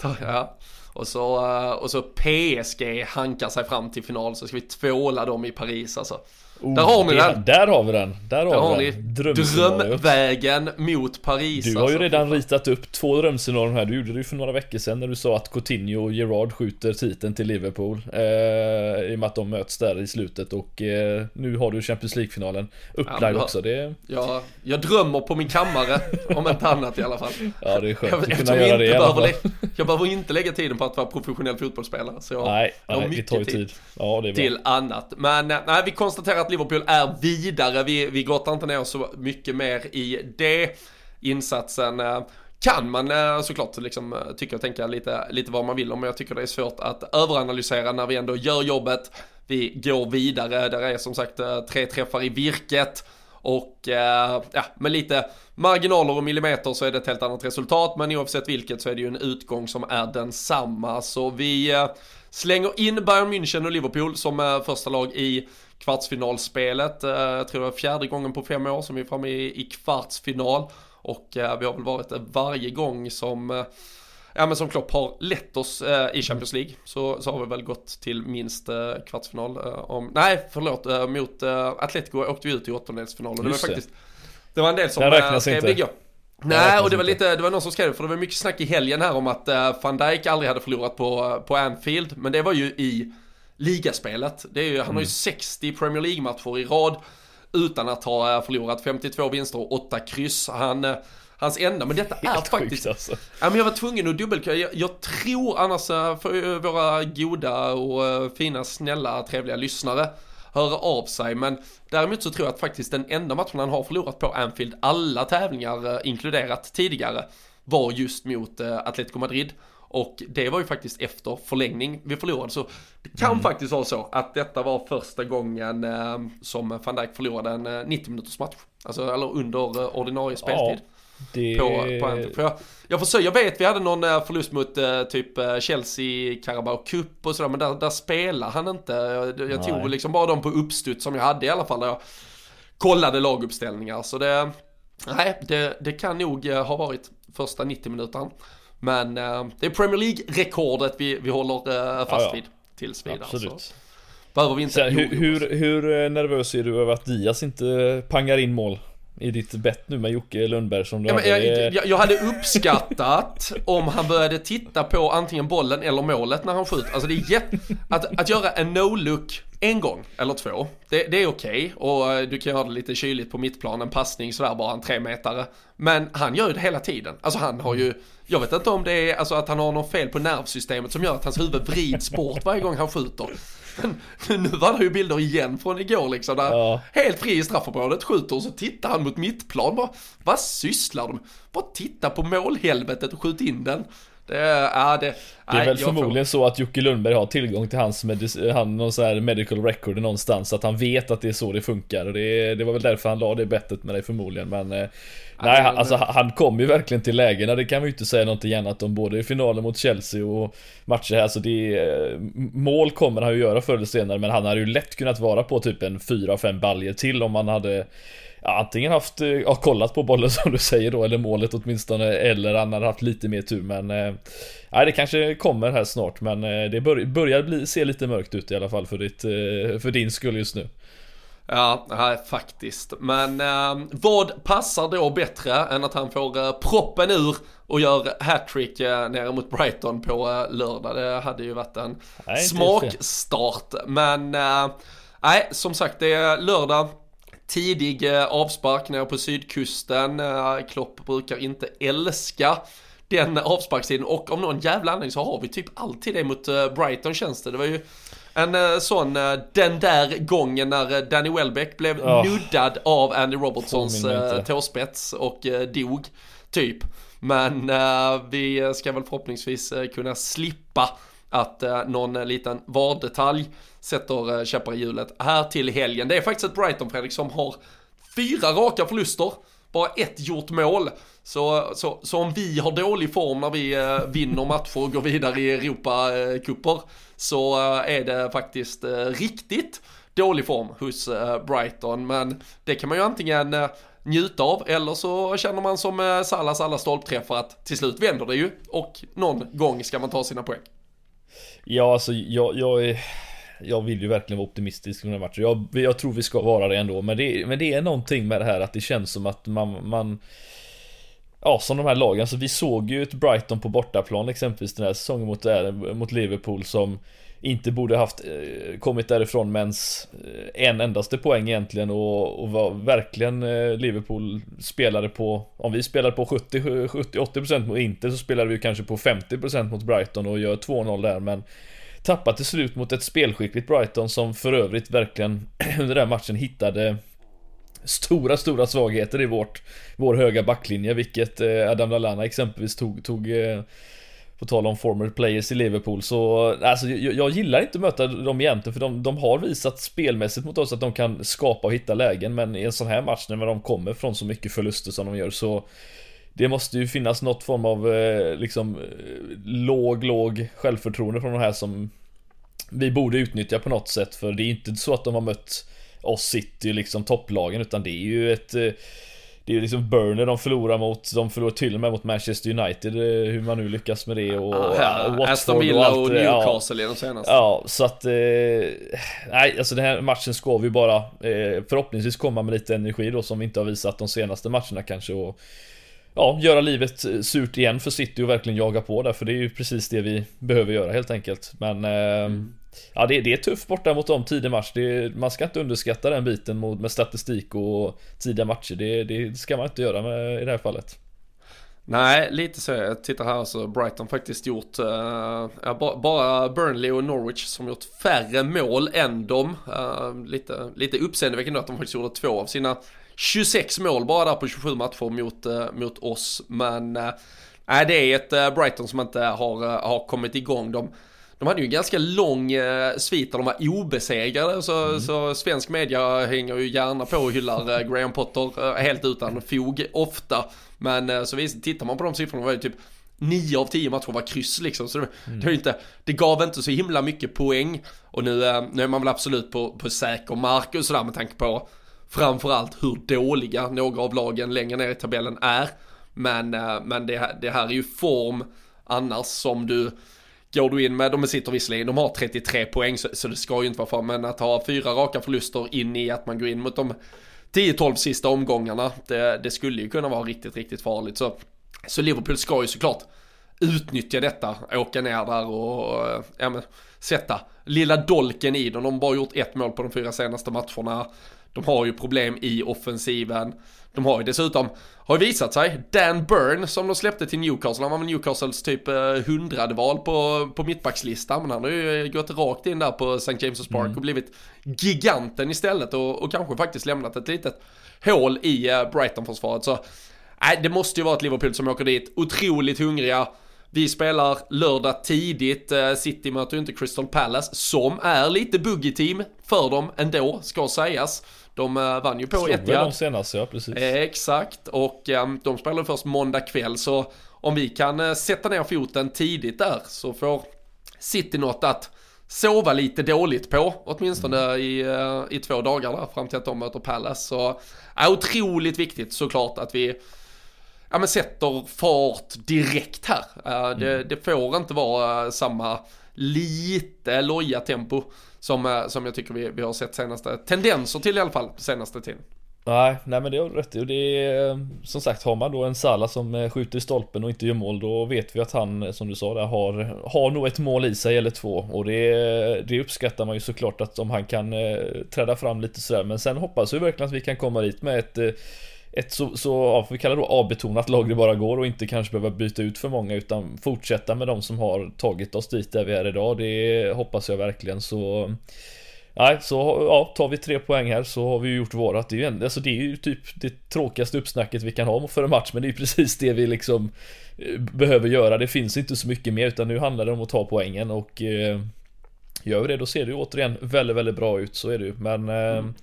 på. Ja. Och så, uh, och så PSG hankar sig fram till final så ska vi tvåla dem i Paris alltså. Oh, där har ni den! Där har vi den! Där har, där har ni drömvägen mot Paris Du har alltså. ju redan ritat upp två drömscenarion här, du gjorde det ju för några veckor sedan när du sa att Coutinho och Gerard skjuter titeln till Liverpool eh, I och med att de möts där i slutet och eh, nu har du Champions League-finalen upplagd ja, också det... Ja, jag drömmer på min kammare, om inte annat i alla fall Ja det är skönt att kunna göra det i alla fall. Jag behöver inte lägga tiden på att vara professionell fotbollsspelare så jag Nej, nej det tar ju tid, tid. Ja. Till annat, men eh, nej vi konstaterar att Liverpool är vidare. Vi, vi grottar inte ner så mycket mer i det. Insatsen eh, kan man eh, såklart liksom eh, tycka och tänka lite, lite vad man vill om. Men jag tycker det är svårt att överanalysera när vi ändå gör jobbet. Vi går vidare. Där är som sagt tre träffar i virket. Och ja, med lite marginaler och millimeter så är det ett helt annat resultat. Men oavsett vilket så är det ju en utgång som är densamma. Så vi slänger in Bayern München och Liverpool som första lag i kvartsfinalspelet. Eh, jag tror det var fjärde gången på fem år som vi är framme i, i kvartsfinal. Och eh, vi har väl varit det varje gång som eh, Ja men som Klopp har lett oss i Champions League så, så har vi väl gått till minst kvartsfinal om, nej förlåt, mot Atletico åkte vi ut i åttondelsfinal och det var faktiskt Det var en del som skrev det igår. Nej, och det var lite, det var någon som skrev, för det var mycket snack i helgen här om att van Dijk aldrig hade förlorat på, på Anfield, men det var ju i ligaspelet. Det är ju, han har ju 60 mm. Premier League-matcher i rad utan att ha eh, förlorat 52 vinster och 8 kryss. Han, eh, hans enda, men detta är Helt faktiskt... Alltså. Ja, men jag var tvungen att dubbelkolla. Jag, jag tror annars eh, för våra goda och fina, snälla, trevliga lyssnare höra av sig. Men däremot så tror jag att faktiskt den enda matchen han har förlorat på Anfield, alla tävlingar inkluderat tidigare, var just mot Atletico Madrid. Och det var ju faktiskt efter förlängning vi förlorade. Så det kan mm. faktiskt vara så att detta var första gången eh, som van Dijk förlorade en eh, 90 minuters match. Alltså, eller under eh, ordinarie speltid. Ja. Det... På, på för jag, jag, försöker, jag vet vi hade någon eh, förlust mot eh, typ eh, Chelsea, Carabao Cup och sådär men där, där spelar han inte. Jag, jag tog liksom bara dem på uppstuds som jag hade i alla fall. Där jag kollade laguppställningar. Så det, nej, det, det kan nog ha varit första 90 minuterna. Men eh, det är Premier League-rekordet vi, vi håller eh, fast ja, ja. vid tills vidare. Absolut. Så. Behöver vi inte. Sen, hur, hur, hur, eh, nervös är du över att Diaz inte pangar in mål? i ditt bett nu med Jocke Lundberg som du Ja, hade. jag, jag, jag hade uppskattat om han började titta på antingen bollen eller målet när han skjuter. Alltså det är jätte... Att, att göra en no-look en gång eller två, det, det är okej. Och eh, du kan göra det lite kyligt på mittplan, en passning sådär bara en tremetare. Men han gör ju det hela tiden. Alltså han har ju, jag vet inte om det är alltså att han har något fel på nervsystemet som gör att hans huvud vrids bort varje gång han skjuter. Men nu var det ju bilder igen från igår liksom där Ja. helt fri i straffområdet skjuter och så tittar han mot mittplan. Bara, vad sysslar de Bara titta på målhelvetet och skjut in den. Det är, ja, det, Det är nej, väl förmodligen så att Jocke Lundberg har tillgång till hans medic- han, någon sån här medical record någonstans, att han vet att det är så det funkar. Och det, det var väl därför han la det bettet med dig förmodligen men eh, Nej, han, alltså han kom ju verkligen till lägena, det kan vi ju inte säga någonting annat om både i finalen mot Chelsea och matcher här så det är, Mål kommer han ju göra förr eller senare men han hade ju lätt kunnat vara på typ en 4-5 baljer till om han hade antingen haft, eh, ja, kollat på bollen som du säger då, eller målet åtminstone, eller han hade haft lite mer tur men eh, Nej det kanske kommer här snart men eh, det bör, börjar bli, se lite mörkt ut i alla fall för, ditt, för din skull just nu Ja, nej, faktiskt. Men eh, vad passar då bättre än att han får eh, proppen ur och gör hattrick eh, nere mot Brighton på eh, lördag. Det hade ju varit en Nej, smakstart. Men nej, som sagt det är lördag. Tidig eh, avspark nere på sydkusten. Eh, Klopp brukar inte älska den avsparkstiden och av någon jävla anledning så har vi typ alltid det mot eh, Brighton känns det. Det var ju en sån, den där gången när Danny Welbeck blev Ja. nuddad av Andy Robertsons tåspets och dog, typ. Men vi ska väl förhoppningsvis kunna slippa att eh, någon eh, liten VAR-detalj sätter eh, käppar i hjulet här till helgen. Det är faktiskt ett Brighton, Fredrik, som har fyra raka förluster, bara ett gjort mål. Så, så, så om vi har dålig form när vi eh, vinner matcher och går vidare i Europacuper eh, så eh, är det faktiskt eh, riktigt dålig form hos eh, Brighton. Men det kan man ju antingen eh, njuta av eller så känner man som eh, Salas alla stolpträffar att till slut vänder det ju och någon gång ska man ta sina poäng. Ja, alltså jag, jag är... Jag vill ju verkligen vara optimistisk i den här matchen. Jag, jag tror vi ska vara det ändå. Men det, men det är någonting med det här att det känns som att man, man Ja, som de här lagen. Alltså vi såg ju ett Brighton på bortaplan exempelvis den här säsongen mot, eh, mot Liverpool som inte borde haft eh, kommit därifrån med ens eh, en endaste poäng egentligen och, och var verkligen eh, Liverpool spelade på Om vi spelar på 70-80% mot Inter så spelar vi kanske på 50% mot Brighton och gör 2-0 där men Tappar till slut mot ett spelskickligt Brighton som för övrigt verkligen under den här matchen hittade Stora, stora svagheter i vårt Vår höga backlinje vilket eh, Adam Lallana exempelvis tog, tog eh, på tal om former players i Liverpool så, alltså jag, jag gillar inte att möta dem egentligen för de, de har visat spelmässigt mot oss att de kan skapa och hitta lägen men i en sån här match när de kommer från så mycket förluster som de gör så Det måste ju finnas något form av eh, liksom eh, låg, låg självförtroende från de här som Vi borde utnyttja på något sätt för det är inte så att de har mött oss City liksom topplagen utan det är ju ett eh, det är ju liksom Burner de förlorar mot, de förlorar till och med mot Manchester United, eh, hur man nu lyckas med det och Ja, Watford Aston Villa och, allt, eh, ja. Newcastle i de senaste. Ja, så att... Eh, nej, alltså den här matchen ska vi bara eh, förhoppningsvis komma med lite energi då som vi inte har visat de senaste matcherna kanske och Ja, göra livet eh, surt igen för City och verkligen jaga på där för det är ju precis det vi behöver göra helt enkelt. Men eh, Ja, det, det är tufft borta mot dem tidig match. Det, man ska inte underskatta den biten mot, med statistik och tidiga matcher. Det, det ska man inte göra med, i det här fallet. Nej, lite så. Jag tittar här så Brighton faktiskt gjort, uh, ja, bara Burnley och Norwich som gjort färre mål än dem. Uh, lite, lite uppseendeväckande att de faktiskt gjorde två av sina 26 mål bara där på 27 matcher mot, uh, mot oss. Men uh, nej, det är ett uh, Brighton som inte har, uh, har kommit igång. De, de hade ju en ganska lång eh, svit där de var obesegrade så, Mm. så svensk media hänger ju gärna på och hyllar eh, Graham Potter eh, helt utan fog ofta. Men eh, så vis, tittar man på de siffrorna var det typ 9 av 10 matcher var kryss liksom. Så det, Mm. det, inte, det gav inte så himla mycket poäng. Och nu, nu är man väl absolut på, på säker mark och sådär med tanke på framförallt hur dåliga några av lagen längre ner i tabellen är. Men, men det, det här är ju form annars som du Går du in med, de sitter visserligen, de har 33 poäng så, så det ska ju inte vara för, men att ha fyra raka förluster in i att man går in mot de 10-12 sista omgångarna. Det, det, skulle ju kunna vara riktigt, riktigt farligt. Så, så Liverpool ska ju såklart utnyttja detta, åka ner där och eh, ja, men, sätta lilla dolken i dem. De har bara gjort ett mål på de fyra senaste matcherna. De har ju problem i offensiven. De har ju dessutom, har visat sig, Dan Burn som de släppte till Newcastle, han var väl Newcastles typ eh, hundrade val på, på mittbackslistan, men han har ju gått rakt in där på St. James' Park mm. och blivit giganten istället och, och kanske faktiskt lämnat ett litet hål i eh, Brighton-försvaret. Så nej, det måste ju vara ett Liverpool som åker dit, otroligt hungriga, vi spelar lördag tidigt, eh, City möter ju inte Crystal Palace, som är lite buggy-team för dem ändå, ska sägas. De uh, vann ju på Slog Etihad. senast, ja precis. Eh, exakt, och um, de spelar först måndag kväll, så om vi kan uh, sätta ner foten tidigt där så får City något att sova lite dåligt på, åtminstone mm. i, uh, i två dagar där fram till att de möter Palace. Så är otroligt viktigt såklart att vi ja, men sätter fart direkt här. Det, mm. det, får inte vara samma lite loja tempo som, eh, som jag tycker vi, vi har sett senaste tendenser till i alla fall senaste tiden. Nej, nej men det har du rätt i. Och det är eh, som sagt, har man då en Sala som eh, skjuter i stolpen och inte gör mål, då vet vi att han, som du sa där, har, har nog ett mål i sig eller två. Och det, det uppskattar man ju såklart att om han kan eh, träda fram lite sådär. Men sen hoppas vi verkligen att vi kan komma dit med ett ett så, så ja, vi kallar det A-betonat lag det bara går och inte kanske behöva byta ut för många utan fortsätta med de som har tagit oss dit där vi är idag. Det hoppas jag verkligen så Nej, så ja, tar vi tre poäng här så har vi gjort vårat. Det är ju, alltså, det är ju typ det tråkigaste uppsnacket vi kan ha för en match, men det är ju precis det vi liksom eh, behöver göra. Det finns inte så mycket mer, utan nu handlar det om att ta poängen och eh, Gör vi det då ser det ju återigen väldigt, väldigt bra ut, så är det ju. Men eh, mm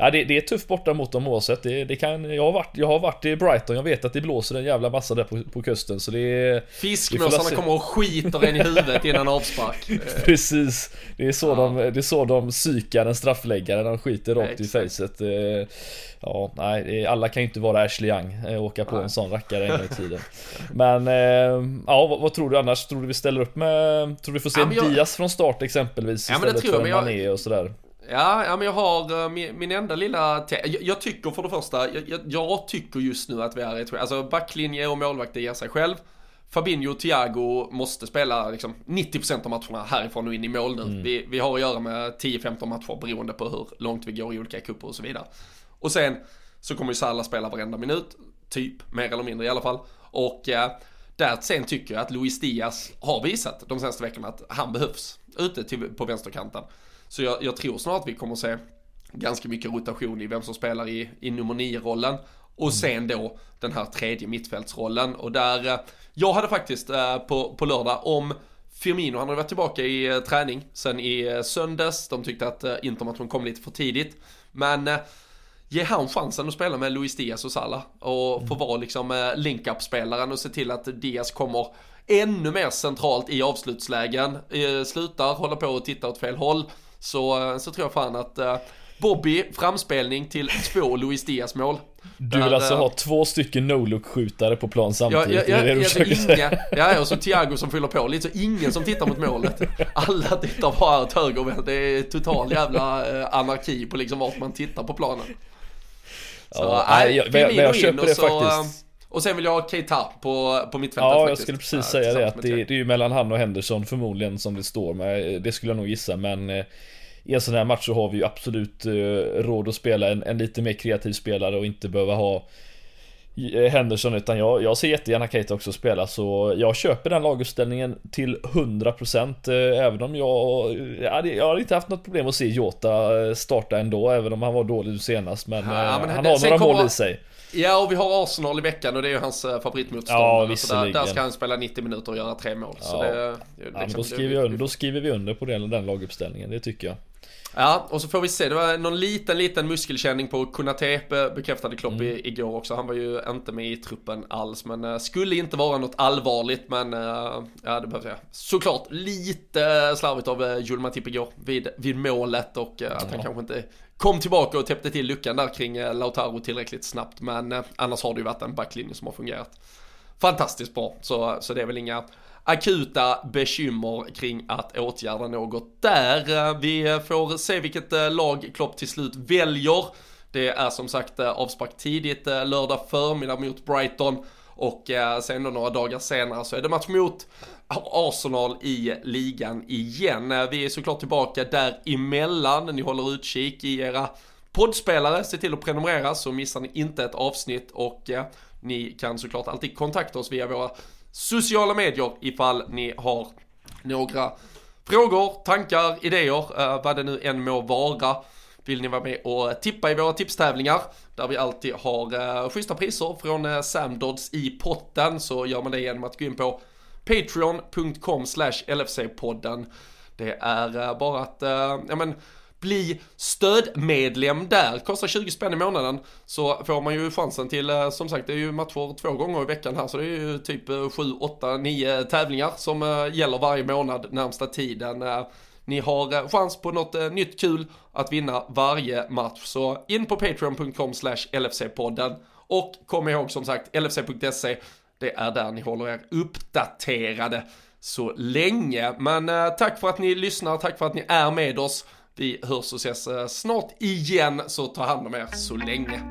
ja, det, det, är tufft borta mot dem oavsett. Det, det kan, jag, har varit, jag har varit i Brighton, jag vet att det blåser en jävla massa där på, på kusten så det är... Fiskmössarna kommer och skiter en i huvudet innan avspark. Precis. Det är så, ja. de, det är så de psykar en straffläggare när de skiter rakt i facet. Ja, nej, alla kan ju inte vara Ashley Young och åka på nej. en sån rackare en gång i tiden. Men, ja, vad, vad, tror du annars? Tror du vi ställer upp med, tror du vi får se ja, jag... Diaz från start exempelvis? Ja, men det tror jag, men jag... Och sådär. Ja, ja men jag har uh, min, min, enda lilla... Jag, jag, tycker för det första, jag, jag, jag, tycker just nu att vi är ett... Alltså backlinje och målvakt ger sig själv. Fabinho och Thiago måste spela liksom 90% av matcherna härifrån och in i mål nu. Mm. Vi, vi har att göra med 10-15 matcher beroende på hur långt vi går i olika cuper och så vidare. Och sen så kommer ju Salah spela varenda minut, typ, mer eller mindre i alla fall. Och eh, där sen tycker jag att Luis Diaz har visat de senaste veckorna att han behövs ute till, på vänsterkanten. Så jag, jag tror snart att vi kommer att se ganska mycket rotation i vem som spelar i, i nummer 9-rollen. Och mm. sen då den här tredje mittfältsrollen. Och där, eh, jag hade faktiskt eh, på, på lördag om Firmino, han har varit tillbaka i eh, träning sen i söndags. De tyckte att Intermatchen kom lite för tidigt. Men ge han chansen att spela med Luis Diaz och Salah och mm. få vara liksom link-up-spelaren och se till att Diaz kommer ännu mer centralt i avslutslägen. Slutar hålla på och titta åt fel håll. Så, så tror jag fan att Bobby, framspelning till två Luis Diaz mål. Du vill alltså ha två stycken no-look-skjutare på plan samtidigt? Ja, ja, ja, det är det du alltså inga, ja, och så Thiago som fyller på lite, så ingen som tittar mot målet. Alla tittar bara åt höger och. Det är total jävla eh, anarki på liksom vart man tittar på planen. Så, ja, nej, jag, men, jag köper det så, faktiskt. Och sen vill jag ha Keita på, på mittfältet Ja, jag skulle precis säga det. Att det, det är ju mellan han och Henderson förmodligen som det står med. Det skulle jag nog gissa, men eh, i en sån här match så har vi ju absolut eh, råd att spela en, en lite mer kreativ spelare och inte behöva ha eh, Henderson utan jag, jag ser jättegärna Kate också spela så jag köper den laguppställningen till 100% eh, även om jag jag hade, jag hade inte haft något problem att se Jota starta ändå även om han var dålig senast men, ja, men han har några mål i sig. Ja, och vi har Arsenal i veckan och det är ju hans eh, favoritmotståndare. Ja, visserligen. Där, där, ska han spela 90 minuter och göra tre mål. Ja. Så det, det, ja, liksom, då, skriver under, då skriver vi under på den, den laguppställningen, det tycker jag. Ja, och så får vi se. Det var någon liten, liten muskelkänning på Kunate bekräftade Klopp mm. igår också. Han var ju inte med i truppen alls, men uh, skulle inte vara något allvarligt. Men uh, ja, det behövs jag. Såklart lite slarvigt av uh, Joel Matip igår vid, vid målet och att han kanske inte kom tillbaka och täppte till luckan där kring eh, Lautaro tillräckligt snabbt. Men eh, annars har det ju varit en backlinje som har fungerat fantastiskt bra. Så, så det är väl inga akuta bekymmer kring att åtgärda något där. Eh, vi får se vilket lag Klopp till slut väljer. Det är som sagt avspark tidigt lördag förmiddag mot Brighton och eh, sen då några dagar senare så är det match mot Arsenal i ligan igen. Eh, vi är såklart tillbaka däremellan. Ni håller utkik i era poddspelare. Se till att prenumerera så missar ni inte ett avsnitt och eh, ni kan såklart alltid kontakta oss via våra sociala medier ifall ni har några frågor, tankar, idéer, vad det nu än må vara. Vill ni vara med och tippa i våra tipstävlingar där vi alltid har eh, schyssta priser från eh, Samdods i potten så gör man det genom att gå in på patreon.com slash LFC-podden. Det är eh, bara att, eh, ja men bli stödmedlem där. Kostar 20 spänn i månaden så får man ju chansen till, eh, som sagt det är ju matcher två gånger i veckan här så det är ju typ 7, 8, 9 tävlingar som eh, gäller varje månad närmsta tiden. Eh, ni har eh, chans på något eh, nytt kul att vinna varje match så in på patreon.com slash LFC-podden och kom ihåg som sagt LFC.se det är där ni håller er uppdaterade så länge. Men eh, tack för att ni lyssnar, tack för att ni är med oss. Vi hörs och ses eh, snart igen, så ta hand om er så länge.